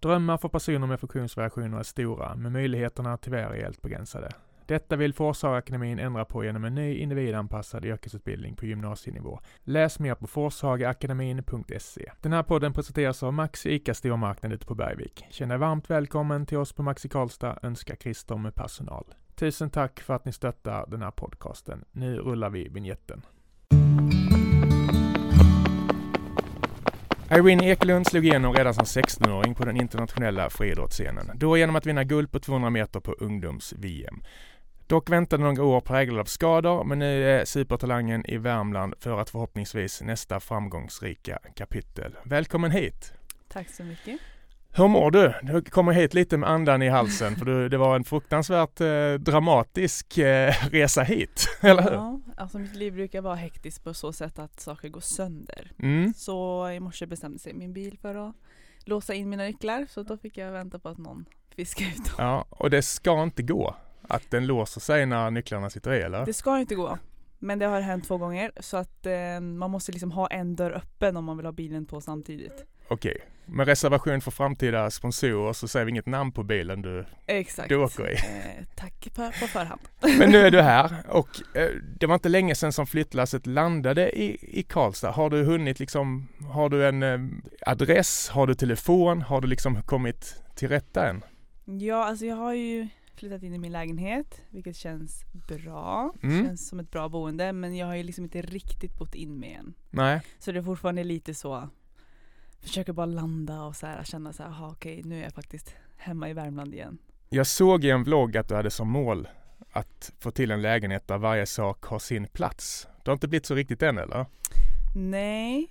Drömmar för personer med funktionsvariationer är stora, men möjligheterna tyvärr är helt begränsade. Detta vill Forshagaakademin ändra på genom en ny individanpassad yrkesutbildning på gymnasienivå. Läs mer på forshagaakademin.se. Den här podden presenteras av Maxi ICA Stormarknad ute på Bergvik. Känn dig varmt välkommen till oss på Maxi Karlstad, önskar Christer med personal. Tusen tack för att ni stöttar den här podcasten. Nu rullar vi vignetten. Irene Ekelund slog igenom redan som 16-åring på den internationella friidrottsscenen. Då genom att vinna guld på 200 meter på ungdoms-VM. Dock väntade några år präglade av skador, men nu är supertalangen i Värmland för att förhoppningsvis nästa framgångsrika kapitel. Välkommen hit! Tack så mycket. Hur mår du? Du kommer hit lite med andan i halsen för du, det var en fruktansvärt eh, dramatisk eh, resa hit, eller hur? Ja, alltså mitt liv brukar vara hektiskt på så sätt att saker går sönder. Mm. Så i morse bestämde sig min bil för att låsa in mina nycklar så då fick jag vänta på att någon fiskar ut dem. Ja, och det ska inte gå att den låser sig när nycklarna sitter i, eller? Det ska inte gå. Men det har hänt två gånger så att eh, man måste liksom ha en dörr öppen om man vill ha bilen på samtidigt. Okej, med reservation för framtida sponsorer så säger vi inget namn på bilen du, Exakt. du åker i. Eh, tack på, på förhand. Men nu är du här och eh, det var inte länge sedan som flyttlasset landade i, i Karlstad. Har du hunnit liksom, har du en eh, adress, har du telefon, har du liksom kommit till rätta än? Ja, alltså jag har ju flyttat in i min lägenhet, vilket känns bra. Mm. Känns som ett bra boende, men jag har ju liksom inte riktigt bott in med än. Nej, Så det är fortfarande lite så, försöker bara landa och så här, känna så här, aha, okej, nu är jag faktiskt hemma i Värmland igen. jag såg i en vlogg att du hade som mål att få till en lägenhet där varje sak har sin plats. Det har inte blivit så riktigt än eller? Nej,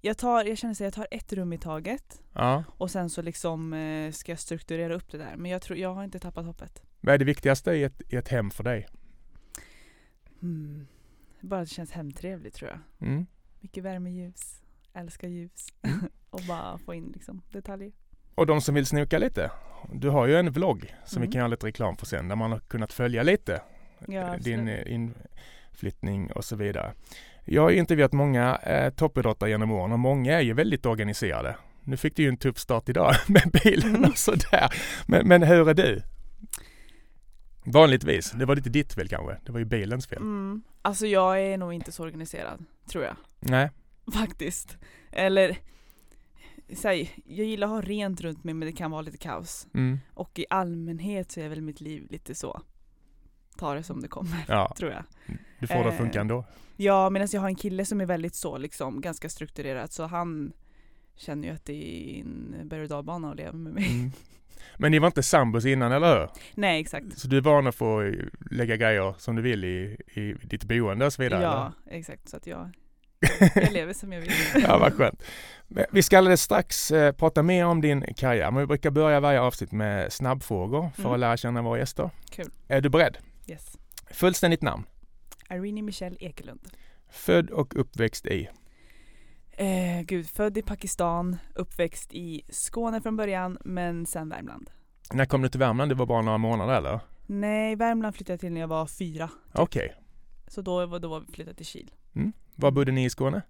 jag, tar, jag känner så här, jag tar ett rum i taget Ja. och sen så liksom eh, ska jag strukturera upp det där. Men jag tror, jag har inte tappat hoppet. Vad är det viktigaste i ett, i ett hem för dig? Hmm. Bara att det känns hemtrevligt tror jag. Mm. Mycket värmeljus, älskar ljus Mm. och bara få in liksom detaljer. Och de som vill snoka lite, du har ju en vlogg som vi Mm. kan göra lite reklam för sen, där man har kunnat följa lite Ja, din absolut. eh, inflyttning och så vidare. Jag har intervjuat många eh, toppidrottare genom åren och många är ju väldigt organiserade. Nu fick du ju en tuff start idag med bilen Mm. och sådär. Men, men hur är du? Vanligtvis, det var lite ditt fel kanske, det var ju bilens fel. Mm. Alltså jag är nog inte så organiserad, tror jag. Nej, Faktiskt. Eller, säg, jag gillar att ha rent runt mig men det kan vara lite kaos. mm. Och i allmänhet så är väl mitt liv lite så. Ta det som det kommer, ja, tror jag. du får det att Eh, funka ändå. Ja, medan jag har en kille som är väldigt så liksom, ganska strukturerad så han känner ju att det är en berg och dalbana att leva med mig. Mm. Men ni var inte sambos innan, eller hur? Nej, exakt. Så du är van att få lägga grejer som du vill i, i ditt boende och så vidare? Ja, exakt. Så att jag, jag lever som jag vill. ja, vad skönt. Vi ska alldeles strax eh, prata mer om din karriär, men vi brukar börja varje avsnitt med snabbfrågor för Mm. att lära känna våra gäster. Kul. Är du beredd? Yes. Fullständigt namn? Irene Michelle Ekelund. Född och uppväxt i? Eh, gud, född i Pakistan, uppväxt i Skåne från början, men sen Värmland. När kom du till Värmland? Det var bara några månader eller? Nej, Värmland flyttade jag till när jag var fyra. Okej. Så då, då vi flyttat till Kil. Var bodde ni i Skåne?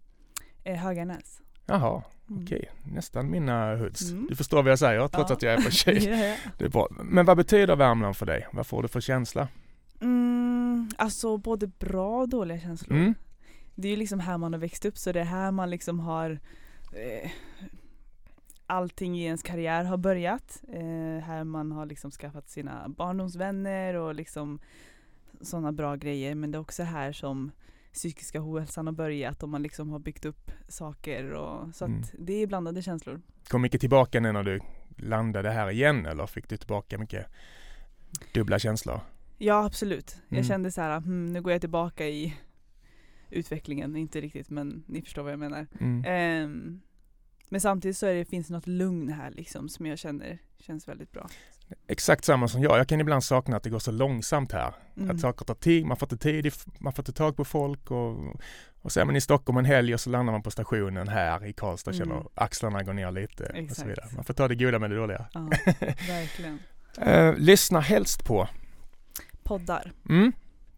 Eh, Höganäs. Jaha, Mm. okej. Nästan mina hoods. Mm. Du förstår vad jag säger trots Ja. att jag är på Kil. Ja, ja. Det är bra. Men vad betyder Värmland för dig? Vad får du för känsla? Mm, alltså både bra och dåliga känslor. Mm. Det är ju liksom här man har växt upp så det är här man liksom har eh, allting i ens karriär har börjat. Eh, här man har liksom skaffat sina barndomsvänner och liksom sådana bra grejer. Men det är också här som psykiska ohälsan har börjat och man liksom har byggt upp saker. Och, så Mm. att det är blandade känslor. Kom mycket tillbaka nu när du landade här igen eller fick du tillbaka mycket dubbla känslor? Ja absolut. Mm. Jag kände så här, hmm, nu går jag tillbaka i utvecklingen. Inte riktigt men ni förstår vad jag menar. Mm. Ehm, men samtidigt så är det, finns det något lugn här liksom som jag känner känns väldigt bra. Exakt samma som jag. Jag kan ibland sakna att det går så långsamt här. Mm. Att saker tar tid, man får inte tid, man får inte tag på folk och, och så är man i Stockholm en helg och så landar man på stationen här i Karlstad och känner Mm. axlarna går ner lite och så Exakt. vidare. Man får ta det goda med det dåliga. Ja, verkligen. Eh, lyssna helst på. Poddar. Mm.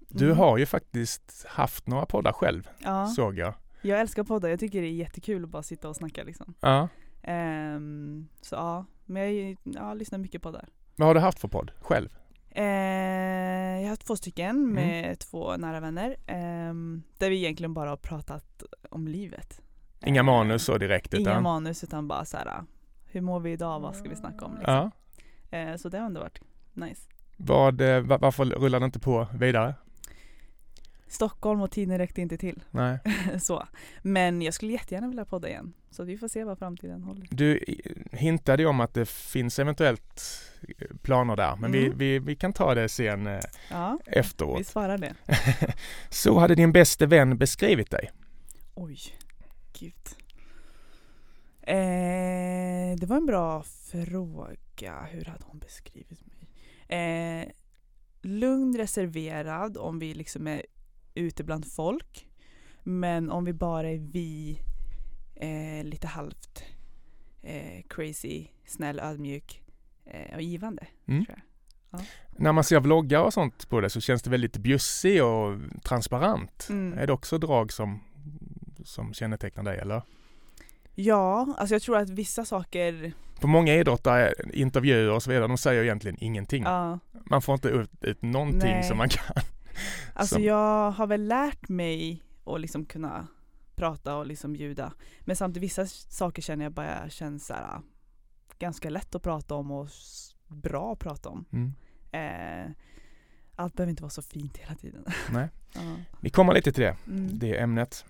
Du Mm. har ju faktiskt haft några poddar själv, Ja, såg jag. jag älskar poddar. Jag tycker det är jättekul att bara sitta och snacka liksom. Ja. Ehm, så ja, Men jag ja, lyssnar mycket på där. Vad har du haft för podd själv? Eh, jag har haft två stycken med två nära vänner. Eh, där vi egentligen bara har pratat om livet. Inga Eh, manus så direkt? Inga Utan... manus utan bara så här. hur mår vi idag? Vad ska vi snacka om? Liksom. Ja. Eh, så det har ändå varit nice. Vad, eh, va- varför rullar det inte på vidare? Stockholm och tiden räckte inte till. Nej. så. Men jag skulle jättegärna vilja podda igen. Så vi får se vad framtiden håller. Du hintade ju om att det finns eventuellt eh, planer där, men vi, Mm. vi, vi kan ta det sen eh, Ja, efteråt. vi svarar det. Så hade din bästa vän beskrivit dig? Oj, gud. Eh, det var en bra fråga. Hur hade hon beskrivit mig? Eh, lugn, reserverad om vi liksom är ute bland folk. Men om vi bara är vi, eh, lite halvt eh, crazy, snäll, ödmjuk eh, och givande. Mm. Tror jag. När man ser vloggar och sånt på det så känns det väldigt bjussig och transparent. Mm. Är det också drag som, som kännetecknar dig eller? Ja, alltså jag tror att vissa saker, På många idrottare, intervjuer och så vidare, de säger egentligen ingenting. ja, Man får inte ut, ut någonting Nej. som man kan. Alltså Som- jag har väl lärt mig att liksom kunna prata och liksom bjuda. Men samtidigt vissa saker känner jag bara känns så här, ganska lätt att prata om och bra att prata om. Mm. Eh, allt behöver inte vara så fint hela tiden. Nej. Ja. Vi kommer lite till det, Mm. det ämnet.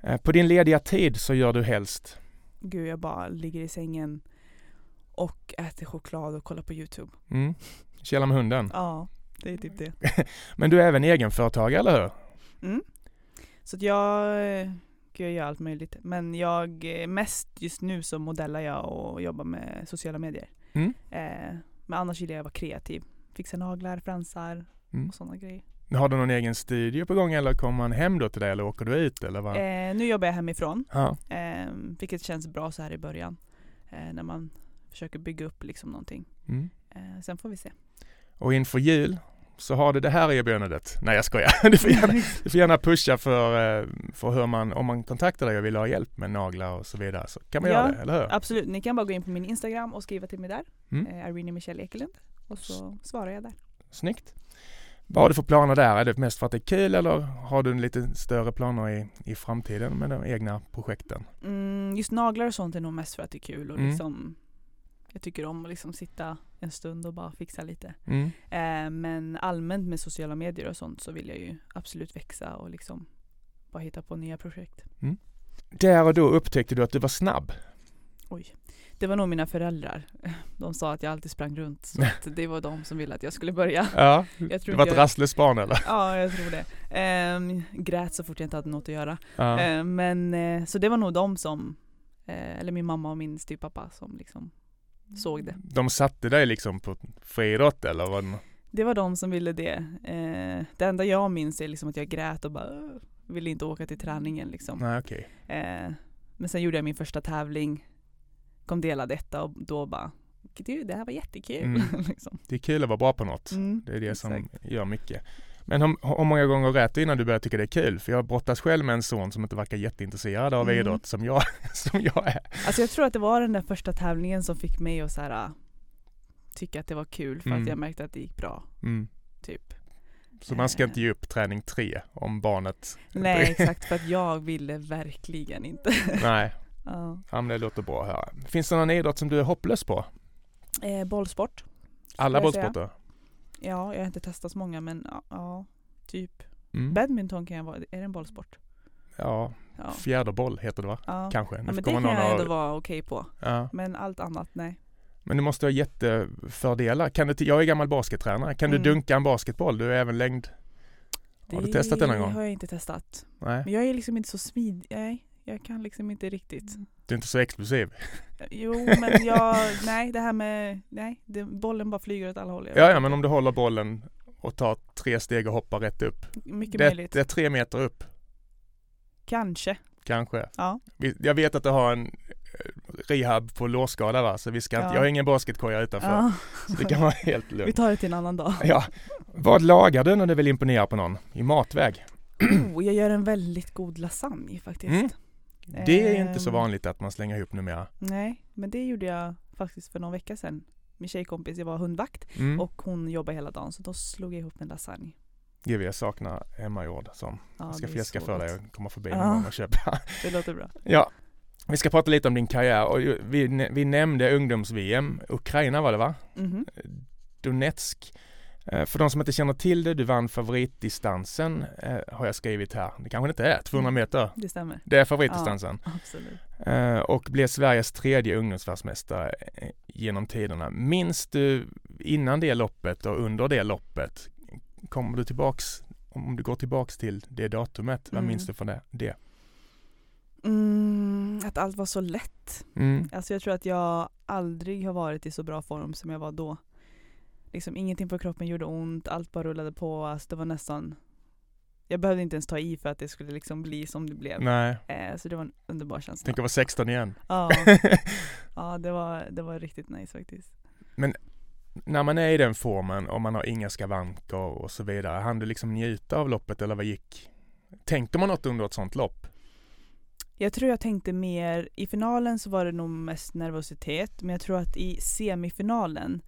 Eh, På din lediga tid så gör du helst? Gud jag bara ligger i sängen och äter choklad och kollar på Youtube. Mm. Källa med hunden. Ja, det är typ det. Men du är även egenföretagare, eller hur? Mm. Så att jag, gud jag gör allt möjligt. Men jag, mest just nu så modellar jag och jobbar med sociala medier. Mm. Eh, men annars gillar jag att vara kreativ. Fixa naglar, fransar Mm. och sådana grejer. Har du någon egen studio på gång eller kommer man hem då till dig eller åker du ut eller vad? Eh, nu jobbar jag hemifrån, Ja. eh, vilket känns bra så här i början. Eh, när man försöker bygga upp liksom någonting. Mm. Eh, sen får vi se. Och inför jul så har du det här erbjudandet. Nej jag skojar. Du får gärna, du får gärna pusha för, eh, för hur man, om man kontaktar dig och vill ha hjälp med naglar och så vidare så kan man Ja, göra det, eller hur? Absolut, ni kan bara gå in på min Instagram och skriva till mig där. Mm. Eh, Irene Michelle Ekelund. Och så svarar jag där. Snyggt. Vad har du för planer där? Är det mest för att det är kul eller har du lite större planer i, i framtiden med de egna projekten? Mm, just naglar och sånt är nog mest för att det är kul och Mm. liksom Jag tycker om att liksom sitta en stund och bara fixa lite. Mm. Eh, men allmänt med sociala medier och sånt så vill jag ju absolut växa och liksom bara hitta på nya projekt. Där och då upptäckte du att du var snabb. Oj. Det var nog mina föräldrar. De sa att jag alltid sprang runt så att det var de som ville att jag skulle börja. Ja, du var ett jag- rastlöst barn eller? Ja, jag tror det. Ehm, grät så fort jag inte hade något att göra. Ja. Eh, men eh, så det var nog de som, eh, eller min mamma och min styvpappa som liksom såg det. De satte dig liksom på friidrott eller? Var det... var de som ville det. Eh, det enda jag minns är liksom att jag grät och bara ville inte åka till träningen liksom. Nej okej. Eh, men sen gjorde jag min första tävling, kom delad etta och då bara "Gud, det här var jättekul. Mm. liksom. Det är kul att vara bra på något. Mm, Det är det som exakt. gör mycket. Men hur, många gånger grät du innan du började tycka det är kul? För jag brottas själv med en son som inte verkar jätteintresserad av Mm. idrott som jag, som jag är. Alltså jag tror att det var den där första tävlingen som fick mig att så här, äh, tycka att det var kul för Mm. att jag märkte att det gick bra. Mm. Typ. Så man ska Eh. inte ge upp träning tre om barnet... Nej exakt för att jag ville verkligen inte. Nej, ja. ja, men det låter bra att höra. Finns det någon idrott som du är hopplös på? eh, bollsport. Alla bollsporter? Ja, jag har inte testat så många men ja, ja typ. Mm. Badminton kan jag vara, är det en bollsport? Ja, Ja. fjäderboll heter det va? ja. Kanske. Ja, men det kan jag ändå och- vara okej på. ja. Men allt annat nej. Men du måste ha jättefördelar. Kan du, jag är gammal baskettränare. Kan Mm. du dunka en basketboll? Du är även längd... Har du testat det någon gång? har jag inte testat. Nej, Men jag är liksom inte så smidig. Nej, jag kan liksom inte riktigt. Du är inte så explosiv. Jo, men jag, nej det här med, nej, det, bollen bara flyger åt alla håll. Ja, ja, men inte. om du håller bollen och tar tre steg och hoppar rätt upp. Mycket Det, möjligt. det är tre meter upp, Kanske. kanske. Ja. Vi- Jag vet att du har en eh, rehab på lårskada va? Så vi ska inte, Ja. jag har ingen basketkorg utanför. ja. Så det kan vara helt Vi lugnt. tar det till en annan dag. Ja. Vad lagar du när du vill imponera på någon? I matväg? Oh, jag gör en väldigt god lasagne faktiskt. Mm. Det är inte så Ehm. vanligt att man slänger ihop numera. Nej, men det gjorde jag faktiskt för någon vecka sedan. Min tjejkompis, jag var hundvakt Mm. och hon jobbar hela dagen så då slog jag ihop en lasagne. Gud, jag saknar hemmagjord sån. Ja, Jag ska fjäska för dig och komma förbi Ja. någon gång och köpa. Det låter bra. Ja, vi ska prata lite om din karriär och vi, vi nämnde ungdoms-VM. Ukraina var det va? Mhm. Donetsk. Eh, För de som inte känner till det, du vann favoritdistansen eh, har jag skrivit här. Det kanske inte är 200 meter. Det stämmer. Det är favoritdistansen. Absolut. Eh, Och blev Sveriges tredje ungdomsvärldsmästare genom tiderna. Minns du innan det loppet och under det loppet? Kommer du tillbaks, om du går tillbaks till det datumet, vad Mm. minns du från det? det? Mm, att allt var så lätt. Mm. Alltså jag tror att jag aldrig har varit i så bra form som jag var då. Liksom ingenting på kroppen gjorde ont, allt bara rullade på. Alltså det var nästan jag behövde inte ens ta i för att det skulle liksom bli som det blev. Nej, Eh, så det var en underbar känsla. tänk att vara 16 igen. Ja, ja det, var, det var riktigt nice faktiskt. När man är i den formen och man har inga skavanker och så vidare, hann du liksom njuta av loppet eller vad gick? Tänkte man något under ett sånt lopp? Jag tror jag tänkte mer, i finalen så var det nog mest nervositet, men jag tror att i semifinalen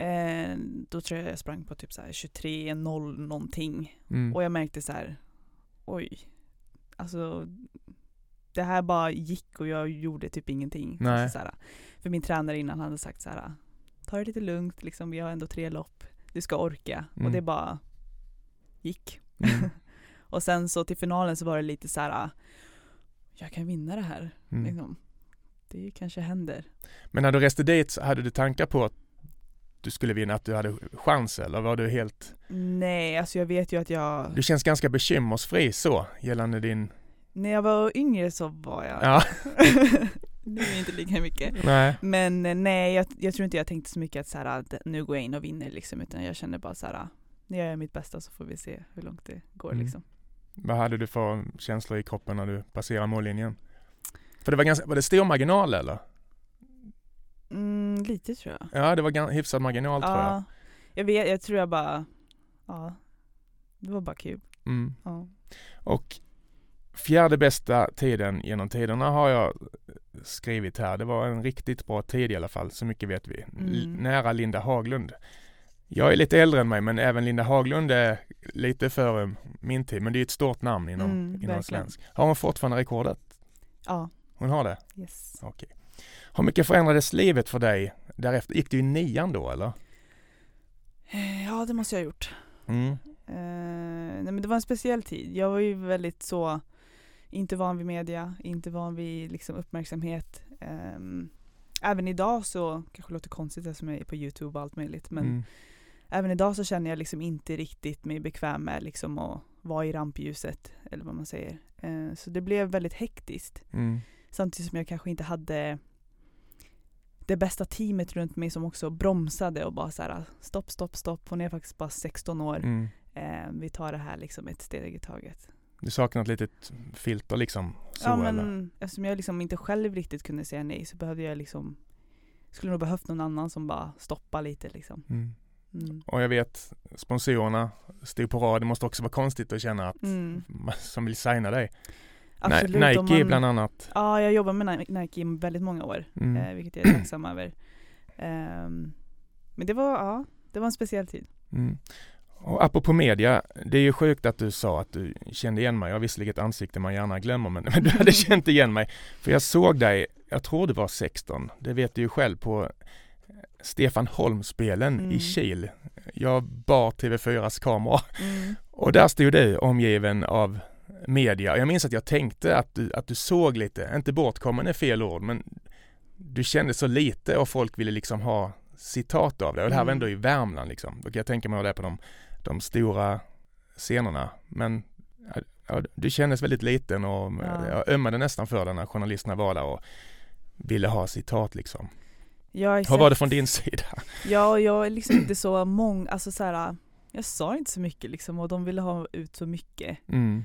eh, då tror jag jag sprang på typ så här 23.0 någonting. Mm. Och jag märkte så här, oj, alltså det här bara gick och jag gjorde typ ingenting. Alltså, så här, för min tränare innan hade sagt så här, ta det lite lugnt, liksom, vi har ändå tre lopp, du ska orka. Mm. Och det bara gick. Mm. Och sen så till finalen så var det lite så här, jag kan vinna det här. Mm. Liksom. Det kanske händer. Men när du reste dit, hade du tankar på att du skulle vinna, att du hade chans eller var du helt Nej, alltså jag vet ju att jag, Du känns ganska bekymmersfri så gällande din... när jag var yngre så var jag, Ja, nu är inte lika mycket. nej. Men eh, nej, jag, jag tror inte jag tänkte så mycket att, så här, att nu går jag in och vinner liksom, utan jag kände bara så här, nu gör jag mitt bästa så får vi se hur långt det går Mm. liksom. Vad hade du för känslor i kroppen när du passerade mållinjen? För det var ganska, var det stor marginal eller? Mm, lite tror jag. Ja, det var hyfsad marginal tror jag. Ja, jag vet, jag tror jag bara, ja, det var bara kul. Mm. Ja. Och fjärde bästa tiden genom tiderna har jag skrivit här. Det var en riktigt bra tid i alla fall, så mycket vet vi. Mm. nära Linda Haglund. Jag är lite äldre än mig, men även Linda Haglund är lite före min tid. Men det är ett stort namn inom, Mm, inom svensk. Har hon fortfarande rekordet? Ja, Hon har det? yes. Okej. Hur mycket förändrades livet för dig därefter? Gick du i nian då eller? Eh, Ja, det måste jag ha gjort. Mm. Eh, nej men det var en speciell tid. Jag var ju väldigt så, inte van vid media, inte van vid liksom uppmärksamhet. Ehm, även idag så, kanske låter konstigt eftersom jag är på Youtube och allt möjligt, men Mm. även idag så känner jag liksom inte riktigt mig bekväm med liksom att vara i rampljuset, eller vad man säger. Eh, så det blev väldigt hektiskt. Mm. Samtidigt som jag kanske inte hade det bästa teamet runt mig som också bromsade och bara så här stopp, stopp, stopp. Hon är faktiskt bara 16 år. Mm. Eh, vi tar det här liksom ett steg i taget. Du saknar ett litet filter liksom? Så, ja eller? men eftersom jag liksom inte själv riktigt kunde säga nej så behövde jag liksom skulle nog behövt någon annan som bara stoppar lite liksom. Mm. Mm. Och jag vet, sponsorerna stod på rad. Det måste också vara konstigt att känna att Mm. som vill signa dig. Absolut, Nike man- bland annat. Ja, jag jobbar med Ni- Nike i väldigt många år, Mm. eh, vilket jag är tacksam över. Ehm, men det var, ja, det var en speciell tid. Mm. Och apropå media, det är ju sjukt att du sa att du kände igen mig. Jag har visserligen ett ansikte man gärna glömmer, men, men du hade känt igen mig. För jag såg dig, jag tror du var 16, det vet du ju själv, på Stefan Holm-spelen Mm. i Kil. Jag bar TV4s kamera Mm. och där stod du omgiven av media. Jag minns att jag tänkte att du, att du såg lite, inte bortkommen är fel ord, men du kände så lite och folk ville liksom ha citat av det. Och det här var Mm. ändå i Värmland liksom. Då kan jag tänka mig hur det är på de, de stora scenerna. Men ja, du kändes väldigt liten och Ja. jag ömmade nästan för dig när journalisterna var där och ville ha citat liksom. Har Hur var det från din sida? Ja, jag är liksom inte så mång, alltså så här, jag sa inte så mycket liksom och de ville ha ut så mycket. Mm.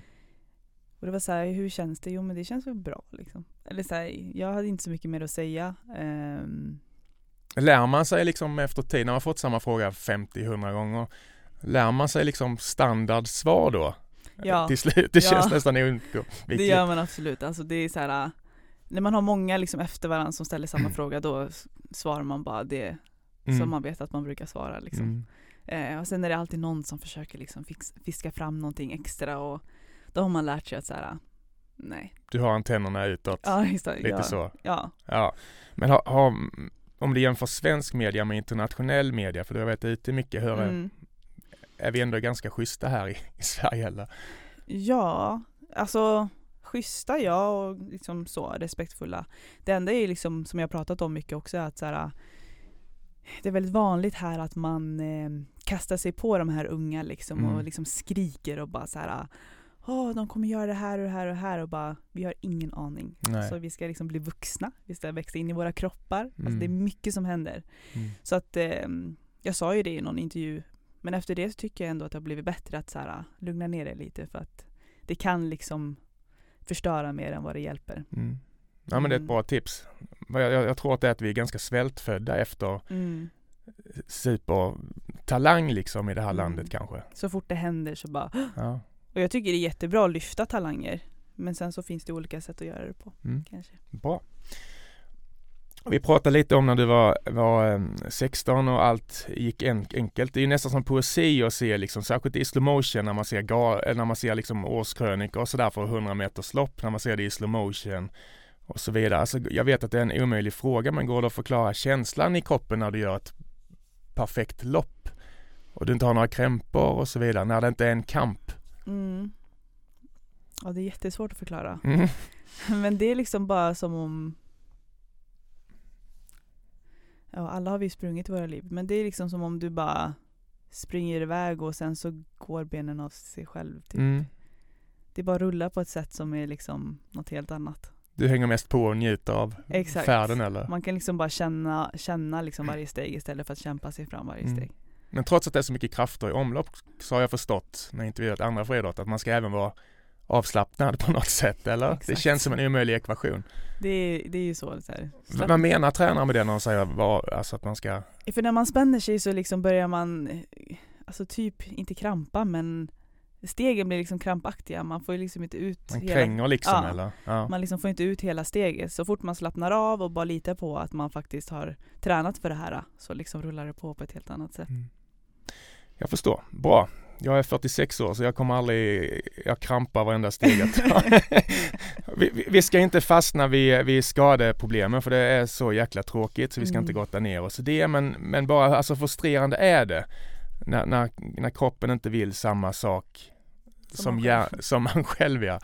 Och det var så här, hur känns det? Jo men det känns väl bra liksom. Eller så här, jag hade inte så mycket mer att säga. Ehm, Lär man sig liksom efter tid, när man fått samma fråga 50-100 gånger, lär man sig liksom standardsvar då? Ja. Till slut, det Ja. känns nästan oundvikligt. det gör man absolut. Alltså det är så här, när man har många liksom efter varandra som ställer samma fråga då svarar man bara det Mm. som man vet att man brukar svara liksom. Mm. Eh, och sen är det alltid någon som försöker liksom fiska fram någonting extra och då har man lärt sig att så här, nej. Du har antennerna utåt, Ja, det. lite ja. så. Ja. Ja, men har, har, om du jämför svensk media med internationell media, för du har varit ute mycket, hur, är- Mm. är vi ändå ganska schyssta här i, i Sverige eller? Ja, alltså schyssta ja och liksom så respektfulla. Det enda är liksom som jag pratat om mycket också att så här, det är väldigt vanligt här att man eh, kastar sig på de här unga liksom Mm. och liksom skriker och bara så här Åh, de kommer göra det här och det här och det här och bara vi har ingen aning. Nej. Så vi ska liksom bli vuxna, vi ska växa in i våra kroppar. Alltså Mm. det är mycket som händer. Mm. Så att eh, jag sa ju det i någon intervju men efter det så tycker jag ändå att det har blivit bättre att så här, lugna ner det lite för att det kan liksom förstöra mer än vad det hjälper. Mm. Ja men det är ett Mm. bra tips. Jag, jag, jag tror att det är att vi är ganska svältfödda efter Mm. supertalang liksom i det här Mm. landet kanske. Så fort det händer så bara Ja. Och jag tycker det är jättebra att lyfta talanger men sen så finns det olika sätt att göra det på Mm. kanske. Bra. Vi pratade lite om när du var, var eh, 16 och allt gick en, enkelt. Det är ju nästan som poesi att se liksom, särskilt i slow motion när man ser, eh, när man ser liksom årskrönikor och sådär för 100 meters lopp, när man ser det i slow motion och så vidare. Alltså, jag vet att det är en omöjlig fråga men går det att förklara känslan i kroppen när du gör ett perfekt lopp och du inte har några krämpor och så vidare, när det inte är en kamp? Mm. Ja det är jättesvårt att förklara. Mm. Men det är liksom bara som om Ja alla har vi sprungit i våra liv men det är liksom som om du bara springer iväg och sen så går benen av sig själv. Typ. Mm. Det bara rullar på ett sätt som är liksom något helt annat. Du hänger mest på och njuter av Exakt. färden eller? Man kan liksom bara känna, känna liksom varje steg istället för att kämpa sig fram varje Mm. steg. Men trots att det är så mycket krafter i omlopp så har jag förstått när jag intervjuat andra friidrottare att man ska även vara avslappnad på något sätt eller? Det Exakt. känns som en omöjlig ekvation. Det är, det är ju så. så här. Vad menar tränaren med det när de säger vad, alltså att man ska, För när man spänner sig så liksom börjar man, eh, alltså typ inte krampa men stegen blir liksom krampaktiga. Man får ju liksom inte ut man hela, kränger liksom Ja. eller? Ja. man liksom får inte ut hela steget. Så fort man slappnar av och bara litar på att man faktiskt har tränat för det här så liksom rullar det på på ett helt annat sätt. Mm. Jag förstår, bra. Jag är 46 år så jag kommer aldrig, jag krampar varenda steg jag tar. vi, vi- ska inte fastna vid, vid skadeproblemen för det är så jäkla tråkigt så vi ska inte Mm. grotta ner oss i det men, men bara alltså frustrerande är det när, när, när kroppen inte vill samma sak Som som, man ja, själv. som man själv gör.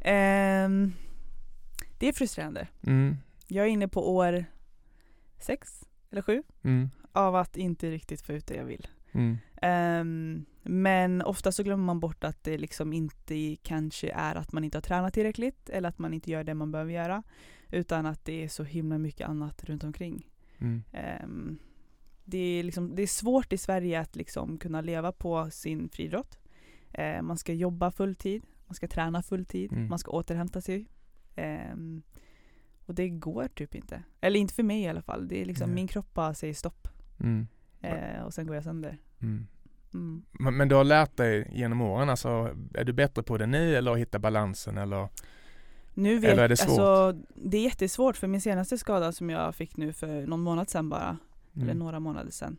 Ehm, det är frustrerande. Mm, Jag är inne på år sex eller sju mm, av att inte riktigt få ut det jag vill. mm, Ehm, men ofta så glömmer man bort att det liksom inte kanske är att man inte har tränat tillräckligt eller att man inte gör det man behöver göra. Utan att det är så himla mycket annat runt omkring. mm, Ehm, det, är liksom, det är svårt i Sverige att liksom kunna leva på sin friidrott. Ehm, man ska jobba fulltid, man ska träna fulltid, Mm. man ska återhämta sig. Ehm, och det går typ inte. Eller inte för mig i alla fall. Det är liksom, Nej. min kropp bara säger stopp. Ehm, och sen går jag sönder. mm. Mm. Men, men du har lärt dig genom åren, alltså är du bättre på det nu eller att hitta balansen eller? Nu vet, Eller är det svårt? Alltså, det är jättesvårt för min senaste skada som jag fick nu för någon månad sedan bara, eller Mm. några månader sedan.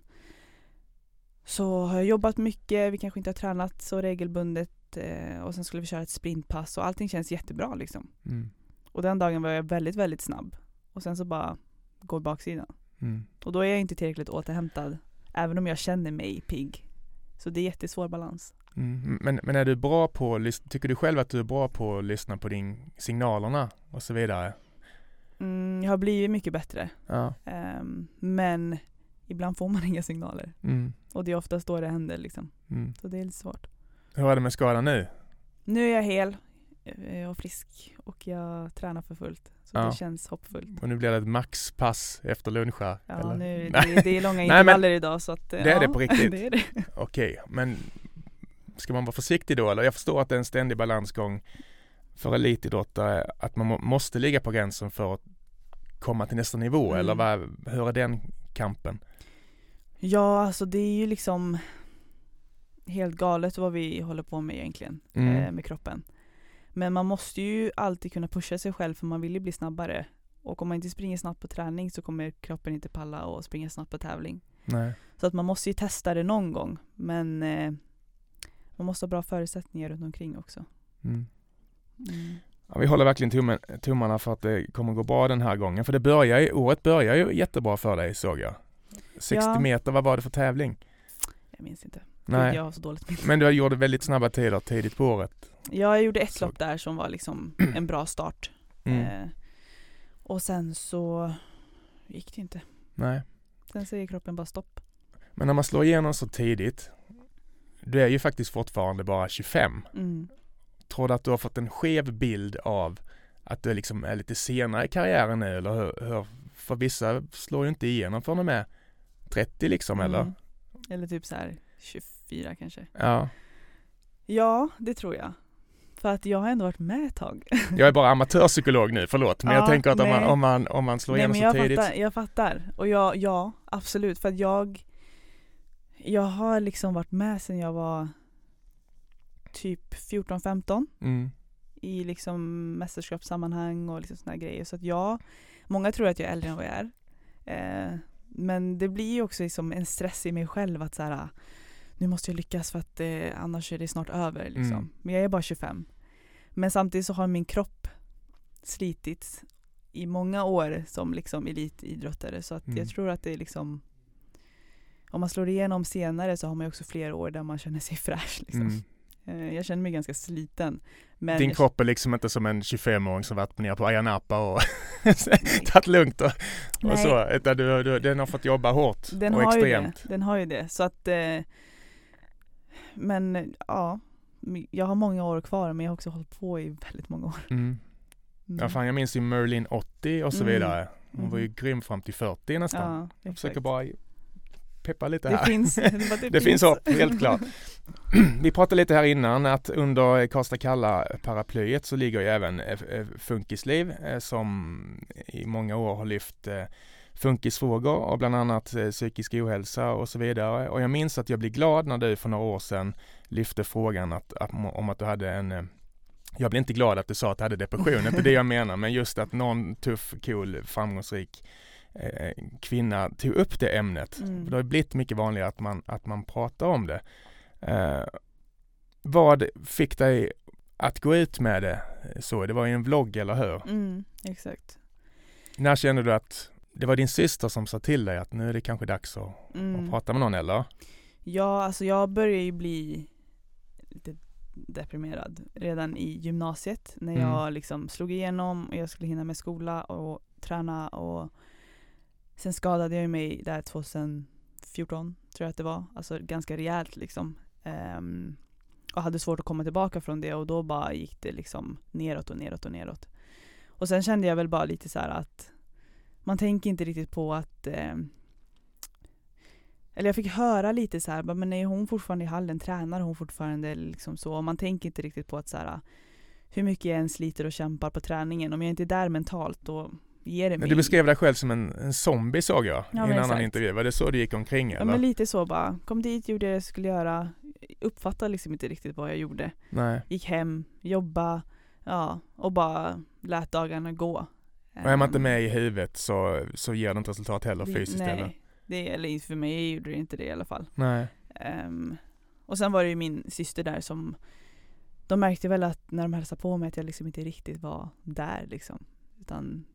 Så har jag jobbat mycket, vi kanske inte har tränat så regelbundet eh, och sen skulle vi köra ett sprintpass och allting känns jättebra liksom. Mm, Och den dagen var jag väldigt, väldigt snabb. Och sen så bara går baksidan. mm. Och då är jag inte tillräckligt återhämtad, även om jag känner mig pigg. Så det är jättesvår balans. Mm, men, men är du bra på, tycker du själv att du är bra på att lyssna på din signalerna och så vidare? Mm, jag har blivit mycket bättre. Ja. Ehm, men ibland får man inga signaler. Mm, Och det är oftast då det händer liksom. mm. Så det är lite svårt. Hur är det med skadan nu? Nu är jag hel och frisk och jag tränar för fullt. Så Ja. det känns hoppfullt. Och nu blir det ett maxpass efter lunch här? Ja, eller? nu, Nej. det, det är långa Nej, intervaller idag så att eh, Det är ja, det på riktigt? det är det. Okej, men ska man vara försiktig då eller? Jag förstår att det är en ständig balansgång för elitidrottare att man må, måste ligga på gränsen för att komma till nästa nivå Mm. eller vad, hur är den kampen? Ja, alltså det är ju liksom helt galet vad vi håller på med egentligen Mm. eh, med kroppen. Men man måste ju alltid kunna pusha sig själv för man vill ju bli snabbare. Och om man inte springer snabbt på träning så kommer kroppen inte palla och springa snabbt på tävling. Nej. Så att man måste ju testa det någon gång. Men eh, man måste ha bra förutsättningar runt omkring också. Mm. Mm. Ja, vi håller verkligen tummen, tummarna för att det kommer gå bra den här gången. För det börjar året börjar ju jättebra för dig såg jag. 60 Ja. meter, vad var det för tävling? Jag minns inte. Nej. Jag har så dåligt minne. Men du gjorde väldigt snabba tider tidigt på året. Ja, jag gjorde ett Så- lopp där som var liksom en bra start. Mm. Eh, och sen så gick det inte. Nej. Sen säger kroppen bara stopp. Men när man slår igenom så tidigt, du är ju faktiskt fortfarande bara 25. Mm. Tror du att du har fått en skev bild av att du liksom är lite senare i karriären nu eller hur? hur? För vissa slår ju inte igenom förrän de är 30 liksom eller? Mm. Eller typ så här 24 kanske. Ja. Ja, det tror jag. För att jag har ändå varit med ett tag. Jag är bara amatörpsykolog nu, förlåt. Men jag Ja, tänker att om man, om man, om man slår Nej igenom så jag tidigt. fattar, jag fattar. Och jag, ja, absolut. För att jag, jag har liksom varit med sedan jag var typ 14-15 Mm. i liksom mästerskapssammanhang och liksom här grejer. Så att jag, många tror att jag är äldre än vad jag är. Eh, men det blir ju också liksom en stress i mig själv att så här, nu måste jag lyckas för att eh, annars är det snart över. Liksom. Mm. Men jag är bara 25. Men samtidigt så har min kropp slitits i många år som liksom elitidrottare. Så att Mm. jag tror att det är liksom om man slår igenom senare så har man ju också fler år där man känner sig fräsch. Liksom. Mm. Eh, Jag känner mig ganska sliten. Men Din kropp är liksom inte som en 25-åring som varit ner på Ayia Napa och tagit lugnt och, och så. Utan du, du, den har fått jobba hårt Den och har, ju det. extremt. den har ju det. Så att, eh, men ja, jag har många år kvar men jag har också hållit på i väldigt många år. Mm. Mm. Ja, fan, jag minns ju Merlin 80 och så Mm. vidare. Hon var ju Mhm. grym fram till 40 nästan. Ja, jag försöker bara peppa lite Det här. finns, det, Det finns hopp, helt klart. Vi pratade lite här innan att under Karlstad kalla paraplyet så ligger ju även Funkisliv eh, som i många år har lyft eh, funkisfrågor och bland annat eh, psykisk ohälsa och så vidare. Och jag minns att jag blev glad när du för några år sedan lyfte frågan att, att, om att du hade en eh, jag blev inte glad att du sa att du hade depression, inte det jag menar, men just att någon tuff, cool, framgångsrik eh, kvinna tog upp det ämnet. Mm. Det har blivit mycket vanligare att man, att man pratar om det. Eh, vad fick dig att gå ut med det så? Det var ju en vlogg, eller hur? Mm, exakt. När kände du att det var din syster som sa till dig att nu är det kanske dags att, Mm. att prata med någon, eller? Ja, alltså jag började ju bli lite deprimerad redan i gymnasiet när Mm. jag liksom slog igenom och jag skulle hinna med skola och träna och sen skadade jag mig där 2014 tror jag att det var, alltså ganska rejält liksom. Ehm, och hade svårt att komma tillbaka från det och då bara gick det liksom neråt och neråt och neråt. Och sen kände jag väl bara lite så här att man tänker inte riktigt på att ehm, eller jag fick höra lite så här, men är hon fortfarande i hallen, tränar hon fortfarande liksom så? Och man tänker inte riktigt på att så här, hur mycket jag än sliter och kämpar på träningen, om jag inte är där mentalt då ger det Men mig. du beskrev dig själv som en, en zombie såg jag Ja, i en annan intervju. Var det så du gick omkring Ja eller? men lite så bara, kom dit, gjorde det jag skulle göra, uppfattade liksom inte riktigt vad jag gjorde. Nej. Gick hem, jobba, ja, och bara lät dagarna gå. Och är man inte Ehm, med i huvudet så, så ger det inte resultat heller det- fysiskt nej, eller? det, eller inte för mig gjorde det inte det i alla fall. Nej. Ehm, och sen var det ju min syster där som De märkte väl att när de hälsade på mig att jag liksom inte riktigt var där liksom. Utan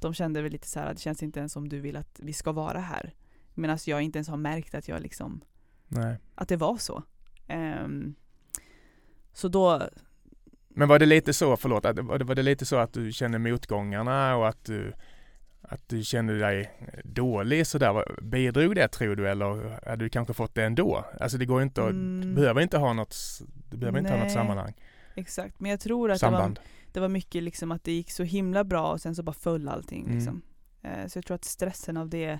de kände väl lite så här, det känns inte ens som du vill att vi ska vara här. Medan jag inte ens har märkt att jag liksom, Nej. att det var så. Ehm, så då, Men var det lite så, förlåt, var det, var det lite så att du kände motgångarna och att du, att du kände dig dålig sådär? Bidrog det tror du eller hade du kanske fått det ändå? Alltså det går inte att, Mm. du behöver inte ha något, du behöver inte ha något sammanhang, exakt. Men jag tror att det var, det var mycket liksom att det gick så himla bra och sen så bara föll allting Mm. liksom. Eh, så jag tror att stressen av det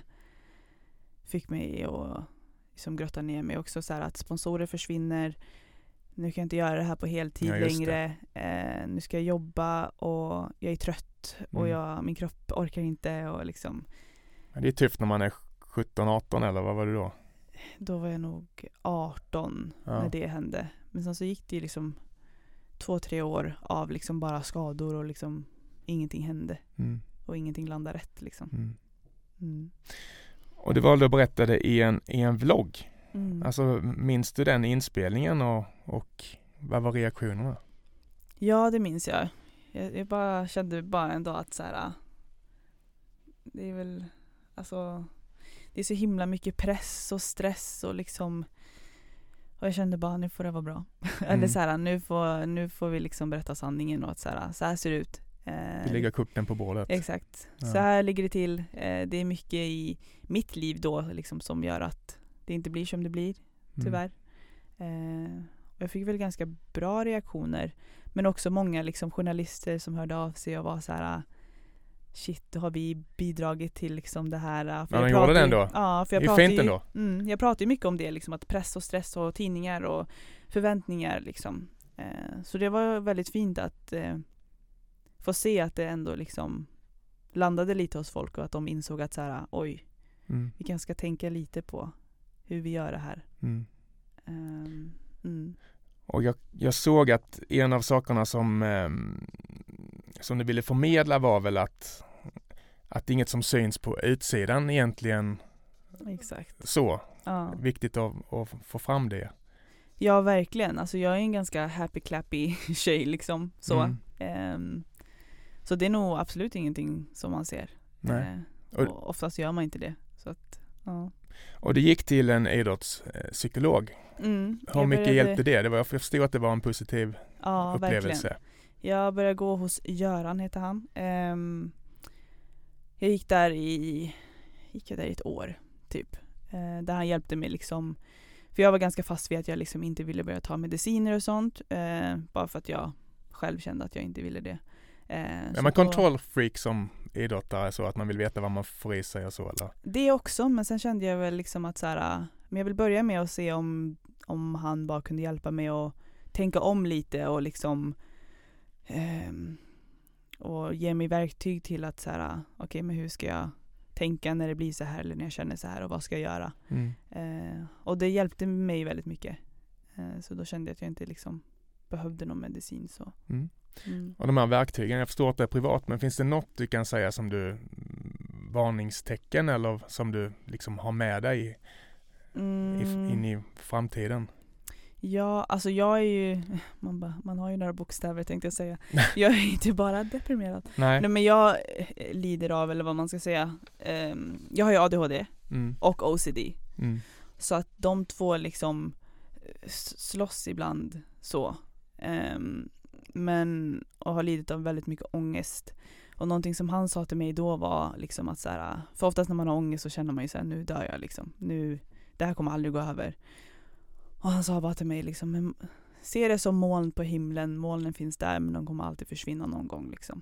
fick mig att liksom grotta ner mig också så här att sponsorer försvinner. Nu kan jag inte göra det här på heltid Ja, längre. Eh, nu ska jag jobba och jag är trött och Mm. jag, min kropp orkar inte och liksom Men det är tufft när man är 17-18 eller vad var det då? då var jag nog 18 Ja. när det hände. Men sen så gick det ju liksom två, tre år av liksom bara skador och liksom ingenting hände. Mm. Och ingenting landade rätt liksom. Mm. Mm. Och du valde att berätta det i en, i en vlogg. Mm. Alltså minns du den inspelningen och, och vad var reaktionerna? Ja, det minns jag. Jag, jag bara kände bara en dag att så här, ah, det är väl, alltså, det är så himla mycket press och stress och liksom, och jag kände bara nu får det vara bra. Eller Mm. så här, nu får, nu får vi liksom berätta sanningen och att så här, så här ser det ut. Eh, Det ligger korten på bordet. Exakt. Ja. Så här ligger det till. Eh, det är mycket i mitt liv då liksom som gör att det inte blir som det blir Mm. tyvärr. Eh, och jag fick väl ganska bra reaktioner. Men också många liksom, journalister som hörde av sig och var så här Shit, då har vi bidragit till liksom det här. För Ja, jag de gjorde ju- ändå. Ja, för jag Det är pratar fint ju, ändå. Mm, jag pratar ju mycket om det, liksom, att press och stress och tidningar och förväntningar. Liksom. Eh, så det var väldigt fint att eh, få se att det ändå liksom landade lite hos folk och att de insåg att så här, oj, Mm. vi kanske ska tänka lite på hur vi gör det här. Mm. Ehm, mm. Och jag, jag såg att en av sakerna som, ehm, som du ville förmedla var väl att, att inget som syns på utsidan egentligen Exakt. så. Ja. Viktigt att, att få fram det. ja, verkligen. Alltså jag är en ganska happy clappy tjej liksom. Så. Mm. Ehm, så det är nog absolut ingenting som man ser. Nej. Eh, Och- och oftast gör man inte det. Så att, ja. Och det gick till en idrottspsykolog. Mm, Hur mycket började- hjälpte det? det var, jag förstod att det var en positiv Ja, upplevelse. verkligen. Jag började gå hos Göran, heter han. Ehm, jag gick där i, gick jag där i ett år, typ. Eh, där han hjälpte mig liksom, för jag var ganska fast vid att jag liksom inte ville börja ta mediciner och sånt. Eh, bara för att jag själv kände att jag inte ville det. Eh, Är man kontrollfreak som idrottare så att man vill veta vad man får i sig och så eller? Det också, men sen kände jag väl liksom att så här, men jag vill börja med att se om, om han bara kunde hjälpa mig att tänka om lite och liksom ehm, och ge mig verktyg till att så här, okej men hur ska jag tänka när det blir så här eller när jag känner så här och vad ska jag göra? Mm. Eh, och det hjälpte mig väldigt mycket. Eh, så då kände jag att jag inte liksom behövde någon medicin så. Mm. Mm. Och de här verktygen, jag förstår att det är privat, men finns det något du kan säga som du varningstecken eller som du liksom har med dig i, Mm. in i framtiden? Ja, alltså jag är ju, man, bara, man har ju några bokstäver tänkte jag säga. Jag är inte bara deprimerad. Nej. Nej men jag eh, lider av, eller vad man ska säga, ehm, jag har ju ADHD Mm. och OCD. Mm. Så att de två liksom eh, slåss ibland så. Ehm, men, och har lidit av väldigt mycket ångest. Och någonting som han sa till mig då var liksom att så här, för oftast när man har ångest så känner man ju så här, nu dör jag liksom. Nu, det här kommer aldrig gå över. Och han sa bara till mig liksom, se det som moln på himlen, molnen finns där men de kommer alltid försvinna någon gång liksom.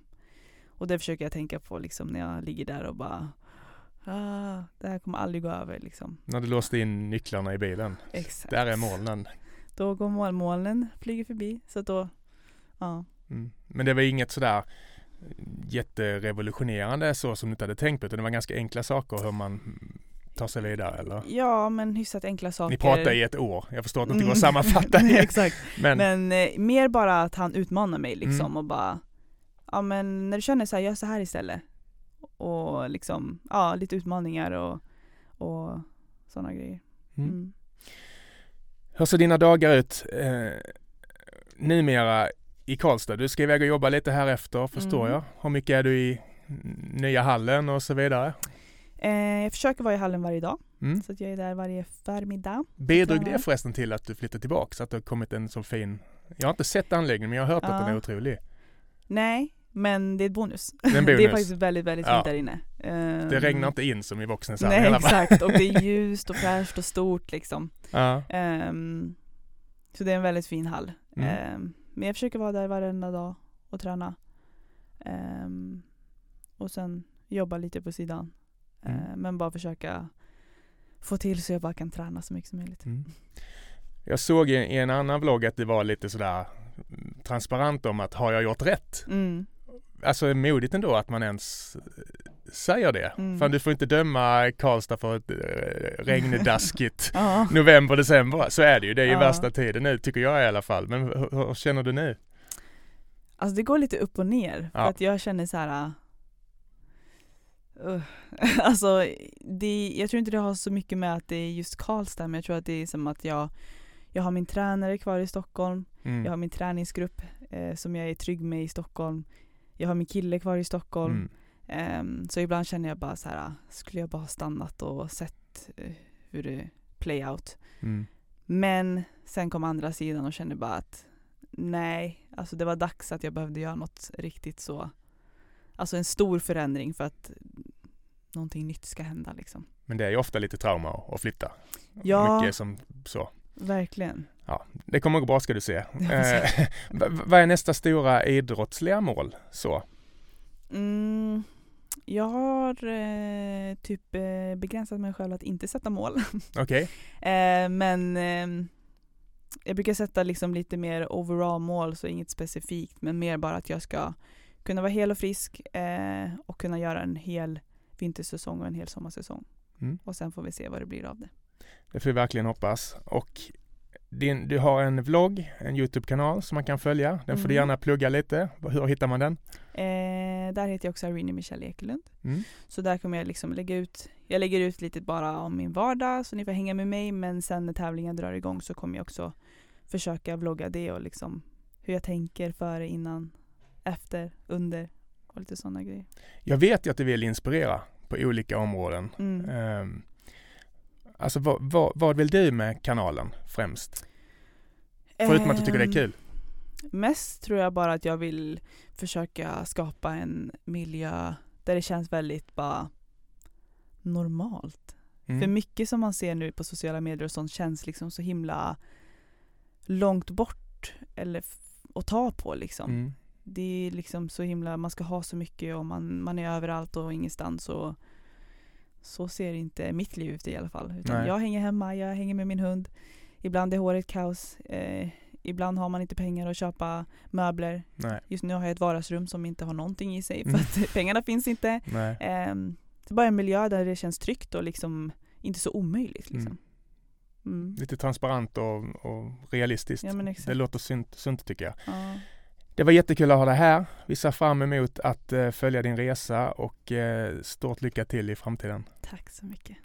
Och det försöker jag tänka på liksom när jag ligger där och bara, ah, det här kommer aldrig gå över liksom. När du låste in nycklarna i bilen. Exakt. Där är molnen. Då går molnen, flyger förbi. Så då, ja. Mm. Men det var inget sådär jätterevolutionerande så som du inte hade tänkt på utan det var ganska enkla saker hur man tar sig vidare eller? Ja, men hyfsat enkla saker. Ni pratade i ett år. Jag förstår att det inte går att Mm. sammanfatta det. Exakt. Men, Men eh, mer bara att han utmanar mig liksom Mm. och bara, ja men när du känner så här, gör så här istället. Och liksom, ja lite utmaningar och, och sådana grejer. mm. Mm. Hur ser dina dagar ut eh, numera i Karlstad? Du ska iväg och jobba lite här efter förstår Mm. jag. Hur mycket är du i nya hallen och så vidare? Eh, jag försöker vara i hallen varje dag, Mm. så att jag är där varje förmiddag. Bidrog Ja. det förresten till att du flyttade tillbaka så att det har kommit en så fin Jag har inte sett anläggningen men jag har hört att den är Ja. otrolig. Nej, men det är ett bonus. Det är en det är bonus. faktiskt väldigt, väldigt Ja. fint där inne. Eh, Det regnar inte in som i Voxnäshamn i Nej fall. exakt, och det är ljust och fräscht och stort liksom. Ja. Ehm, så det är en väldigt fin hall. Mm. Ehm, men jag försöker vara där varenda dag och träna. Ehm, och sen jobba lite på sidan. Mm. Ehm, men bara försöka få till så jag bara kan träna så mycket som möjligt. Mm. Jag såg i, i en annan vlogg att det var lite sådär mm, transparent om att har jag gjort rätt? Mm. Alltså modigt ändå att man ens säger det. Mm. Fan du får inte döma Karlstad för ett eh, regndaskigt Ja. november, december. Så är det ju. Det är ju Ja. värsta tiden nu tycker jag i alla fall. Men hur, hur känner du nu? Alltså det går lite upp och ner. För Ja. att jag känner så här. Uh, alltså det, jag tror inte det har så mycket med att det är just Karlstad men jag tror att det är som att jag Jag har min tränare kvar i Stockholm. Mm. Jag har min träningsgrupp eh, som jag är trygg med i Stockholm. Jag har min kille kvar i Stockholm. Mm. Ehm, så ibland känner jag bara så här, skulle jag bara ha stannat och sett eh, hur det play out. Mm. Men sen kom andra sidan och kände bara att nej, alltså det var dags att jag behövde göra något riktigt så, alltså en stor förändring för att någonting nytt ska hända liksom. Men det är ju ofta lite trauma att flytta. Ja. Mycket som så. Verkligen. Ja, det kommer gå bra ska du se. Eh, vad är nästa stora idrottsliga mål? Så. Mm, jag har eh, typ eh, begränsat mig själv att inte sätta mål. Okej. Eh, men eh, jag brukar sätta liksom lite mer overall mål, så inget specifikt, men mer bara att jag ska kunna vara hel och frisk eh, och kunna göra en hel vintersäsong och en hel sommarsäsong. Mm. Och sen får vi se vad det blir av det. Det får vi verkligen hoppas. Och din, du har en vlogg, en Youtube-kanal som man kan följa. Den får du Mm. gärna plugga lite. Hur hittar man den? Eh, där heter jag också Irene Michelle Ekelund. Mm. Så där kommer jag liksom lägga ut, jag lägger ut lite bara om min vardag så ni får hänga med mig men sen när tävlingen drar igång så kommer jag också försöka vlogga det och liksom hur jag tänker före, innan, efter, under och lite sådana grejer. Jag vet ju att du vill inspirera på olika områden. Mm. Um, alltså vad, vad, vad vill du med kanalen främst? Förutom att du tycker det är Ehm, kul. Mest tror jag bara att jag vill försöka skapa en miljö där det känns väldigt bara normalt. Mm. För mycket som man ser nu på sociala medier och sånt känns liksom så himla långt bort eller att ta på liksom. Mm. Det är liksom så himla, man ska ha så mycket och man, man är överallt och ingenstans och så ser inte mitt liv ut i alla fall. Utan Nej. jag hänger hemma, jag hänger med min hund. Ibland är håret kaos. Eh, ibland har man inte pengar att köpa möbler. Nej, Just nu har jag ett vardagsrum som inte har någonting i sig för Mm. att pengarna finns inte. Ehm, det är bara en miljö där det känns tryggt och liksom inte så omöjligt. Liksom. Mm. Lite transparent och, och realistiskt. Ja. Det låter sunt, sunt tycker jag. Ja. Det var jättekul att ha dig här. Vi ser fram emot att eh, följa din resa och eh, stort lycka till i framtiden. Tack så mycket.